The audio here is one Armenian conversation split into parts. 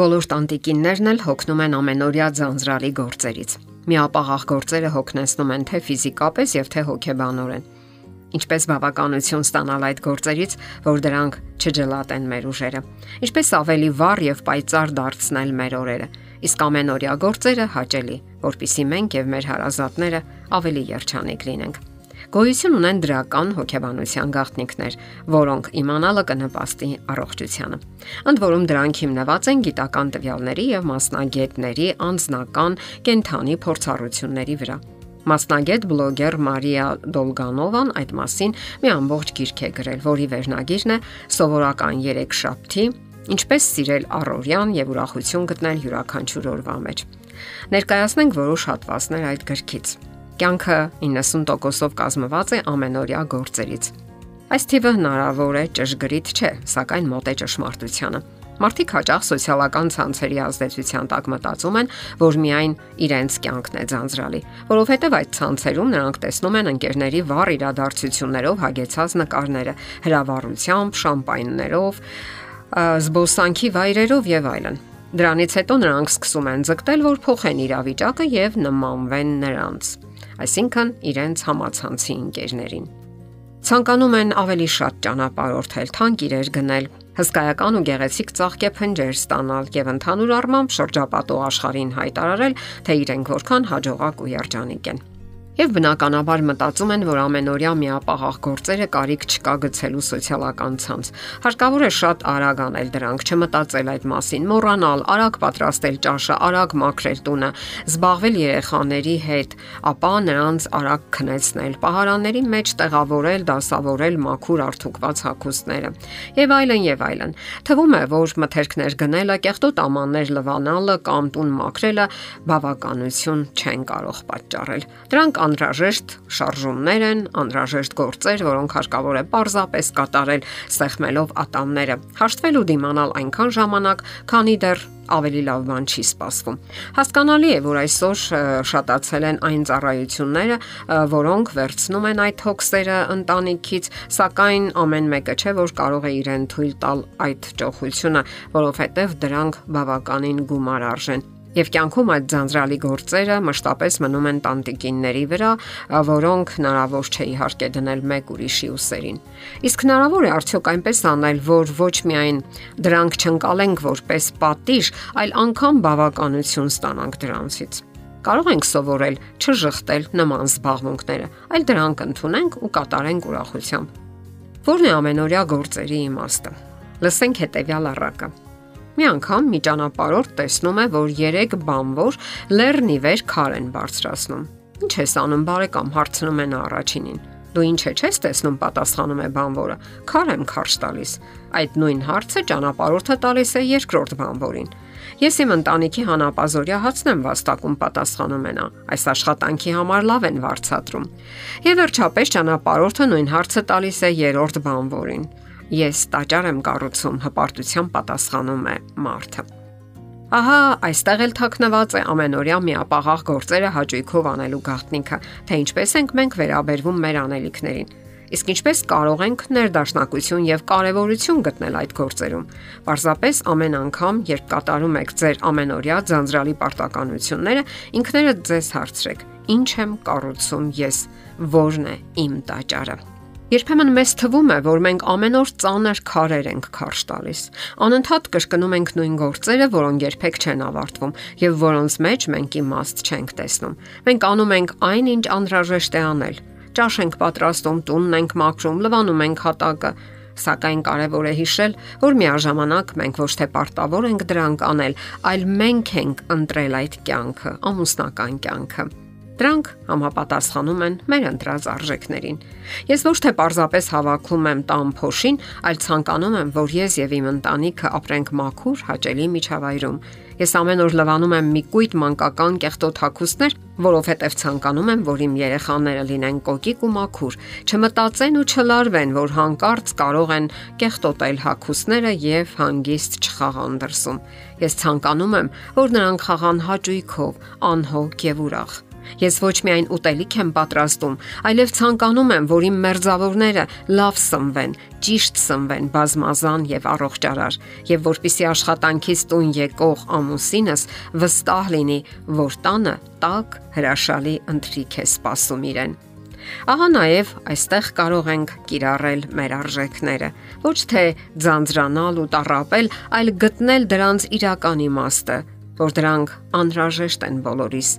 Բոլոր տանտիկիններն էլ հոգնում են ամենօրյա ձանձրալի գործերից։ Միապաղաղ գործերը հոգնեցնում են թե ֆիզիկապես եւ թե հոգեբանորեն։ Ինչպես բավականություն ստանալ այդ գործերից, որ դրանք չջլատեն մեր ուժերը։ Ինչպես ավելի վառ եւ պայծառ դարձնել մեր օրերը։ Իսկ ամենօրյա գործերը հաճելի, որpիսի մենք եւ մեր հարազատները ավելի երջանիկ լինենք գոյություն ունեն դրական հոգեբանության գաղտնիքներ, որոնք իմանալը կնպաստի առողջությանը։ Ընդ որում դրանք հիմնված են գիտական տվյալների եւ մասնագետների անձնական կենթանի փորձառությունների վրա։ Մասնագետ բլոգեր Մարիա Դոլգանովան այդ մասին մի ամբողջ գիրք է գրել, որի վերնագիրն է Սովորական 3 շաբթի Ինչպես սիրել առօրյան եւ ուրախություն գտնել յուրաքանչյուր օրվա մեջ։ Ներկայացնենք որոշ հատվածներ այդ գրքից։ Կյանքը 90%-ով կազմված է ամենօրյա գործերից։ Այս թիվը հնարավոր է ճշգրիտ չէ, սակայն մոտ է ճշմարտությանը։ Մարդիկ հաճախ սոցիալական ցանցերի ազդեցության տակ մտածում են, որ միայն իրենց կյանքն է ձանձրալի, որովհետև այդ ցանցերում նրանք տեսնում են ընկերների վառ իրադարձություններով հագեցած նկարները, հրավառությամբ, շամպայններով, զբոսանքի վայրերով եւ այլն։ Դրանից հետո նրանք սկսում են ձգտել, որ փոխեն իրավիճակը եւ նմանվեն նրանց այսինքն իրենց համացանցի ընկերներին։ Ցանկանում են ավելի շատ ճանապարհորդել, թանկ իրեր գնել, հսկայական ու գեղեցիկ ծաղկե փնջեր ստանալ եւ ընդհանուր առմամբ շրջապատող աշխարհին հայտարարել, թե իրենք որքան հաջողակ ու երջանիկ են եւ բնականաբար մտածում են, որ ամենօրյա միապաղաղ գործերը կարիք չկա գցելու սոցիալական ցանց։ Հարկավոր է շատ արագ անել դրանք, չմտածել այդ մասին, մոռանալ, արագ պատրաստել ճաշը, արագ մաքրել տունը, զբաղվել երեխաների հետ, ապա նրանց արագ քնեցնել, պահարանների մեջ տեղավորել, դասավորել մաքուր արթուկված հագուստները եւ այլն եւ այլն։ Թվում է, որ մթերքներ գնելը, կեղտոտ ամաններ լվանալը կամ տուն մաքրելը բավականություն չեն կարող պատճառել։ Դրանք անհրաժեշտ շարժումներ են, անհրաժեշտ գործեր, որոնք հարկավոր է պարզապես կատարել սեղմելով ատամները։ Հաշտվել ու դիմանալ այնքան ժամանակ, քանի դեռ ավելի լավ բան չի սպասվում։ Հասկանալի է, որ այսօր շատացել են այն ծառայությունները, որոնք վերցնում են այդ հոգսերը ընտանիքից, սակայն ամեն մեկը չէ, որ կարող է իրեն թույլ տալ այդ ճոխությունը, որովհետև դրանք բավականին գումար արժեն Եվ կյանքում այդ ձանձրալի գործերը մշտապես մնում են տանտիկինների վրա, որոնք հնարավոր չէ իհարկե դնել մեկ ուրիշի ուսերին։ Իսկ հնարավոր է արդյոք այնպես անել, որ ոչ միայն դրանք չընկալենք որպես պատիժ, այլ անգամ բավականություն ստանանք դրանցից։ Կարող ենք սովորել չժխտել նման զբաղմունքները, այլ դրանք ընդունենք ու կատարենք ուրախությամբ։ Որն է ամենօրյա գործերի իմաստը։ Լսենք հետեւյալ առակը Մի անգամ մի ճանապարհորդ տեսնում է, որ 3 բանվոր լեռնի վեր քար են բարձրացնում։ Ինչ ես անում, բարեկամ, հարցնում նա առաջինին։ Դու ինչ է չես տեսնում, պատասխանում է բանվորը։ Քար եմ քարշ տալիս։ Այդ նույն հարցը ճանապարհորդը տալիս է երկրորդ բանվորին։ Ես իմ ընտանիքի հանապազորյա հացն եմ վաստակում պատասխանում է նա։ Այս աշխատանքի համար լավ են վարչատրում։ Եվ վերջապես ճանապարհորդը նույն հարցը տալիս է երրորդ բանվորին։ Ես տաճար եմ կառուցում, հպարտությամբ պատասխանում է Մարթը։ Ահա այստեղ էլ թաքնված է ամենօրյա միապաղաղ գործերը հաճույքով անելու գաղտնիքը, թե ինչպես ենք մենք վերաբերվում մեր անելիքներին։ Իսկ ինչպես կարող ենք ներդաշնակություն եւ կարեւորություն գտնել այդ գործերում։ Պարզապես ամեն անգամ, երբ կատարում եք ձեր ամենօրյա ձանձրալի պարտականությունները, ինքներդ ձեզ հարցրեք. Ինչ եմ կառուցում ես, ո՞րն է իմ տաճարը։ Երբեմն մեզ թվում է, որ մենք ամեն օր ծանր քարեր ենք քարշ տալիս։ Անընդհատ կրկնում ենք նույն գործերը, որոնք երբեք չեն ավարտվում եւ որոնց մեջ մենք իմաստ չենք տեսնում։ Մենք անում ենք այն, ինչ անհրաժեշտ է անել։ Ճաշ ենք պատրաստում, տունն ենք մաքրում, լվանում ենք հատակը, Սակայն կարևոր է հիշել, որ միաժամանակ մենք ոչ թե պարտավոր ենք դրանք անել, այլ մենք ենք ընտրել այդ կյանքը, ամուսնական կյանքը։ Դրանք համապատասխանում են մեր ընտրած արժեքներին։ Ես ոչ թե պարզապես հավաքում եմ տան փոշին, այլ ցանկանում եմ, որ ես եւ իմ ընտանիքը ապրենք մաքուր, հաճելի միջավայրում։ Ես ամեն օր լվանում եմ մի կույտ մանկական կեղտոտ հագուստներ, որովհետև ցանկանում եմ, որ իմ երեխաները լինեն կոկիկ ու մաքուր, չմտածեն ու չլարվեն, որ հանկարծ կարող են կեղտոտել հագուստները եւ հանգիստ չխաղան դրսում։ Ես ցանկանում եմ, որ նրանք խաղան հաճույքով, անհոգ եւ ուրախ։ Ես ոչ միայն ուտելիք եմ պատրաստում, այլև ցանկանում եմ, որ իմ մերձավորները լավ սնվեն, ճիշտ սնվեն, բազմազան եւ առողջարար, եւ որpիսի աշխատանքից տուն եկող ամուսինս վստահ լինի, որ տանը տակ հրաշալի ընթրիք է սպասում իրեն։ Ահա նաև այստեղ կարող ենք կիրառել մեր արժեքները, ոչ թե ձանձրանալ ու տարապել, այլ գտնել դրանց իրական իմաստը, որ դրանք անհրաժեշտ են բոլորիս։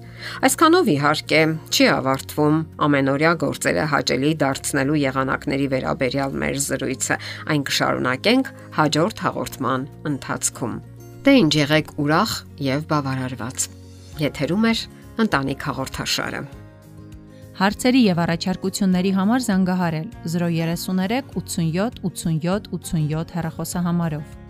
Այսքանով իհարկե չի ավարտվում ամենօրյա գործերը հաճելի դարձնելու եղանակների վերաբերյալ մեր զրույցը։ Այն կշարունակենք հաջորդ հաղորդման ընթացքում։ Դե ինչ եղեք ուրախ եւ բավարարված։ Եթերում է ընտանիք հաղորդաշարը։ Հարցերի եւ առաջարկությունների համար զանգահարել 033 87 87 87 հեռախոսահամարով։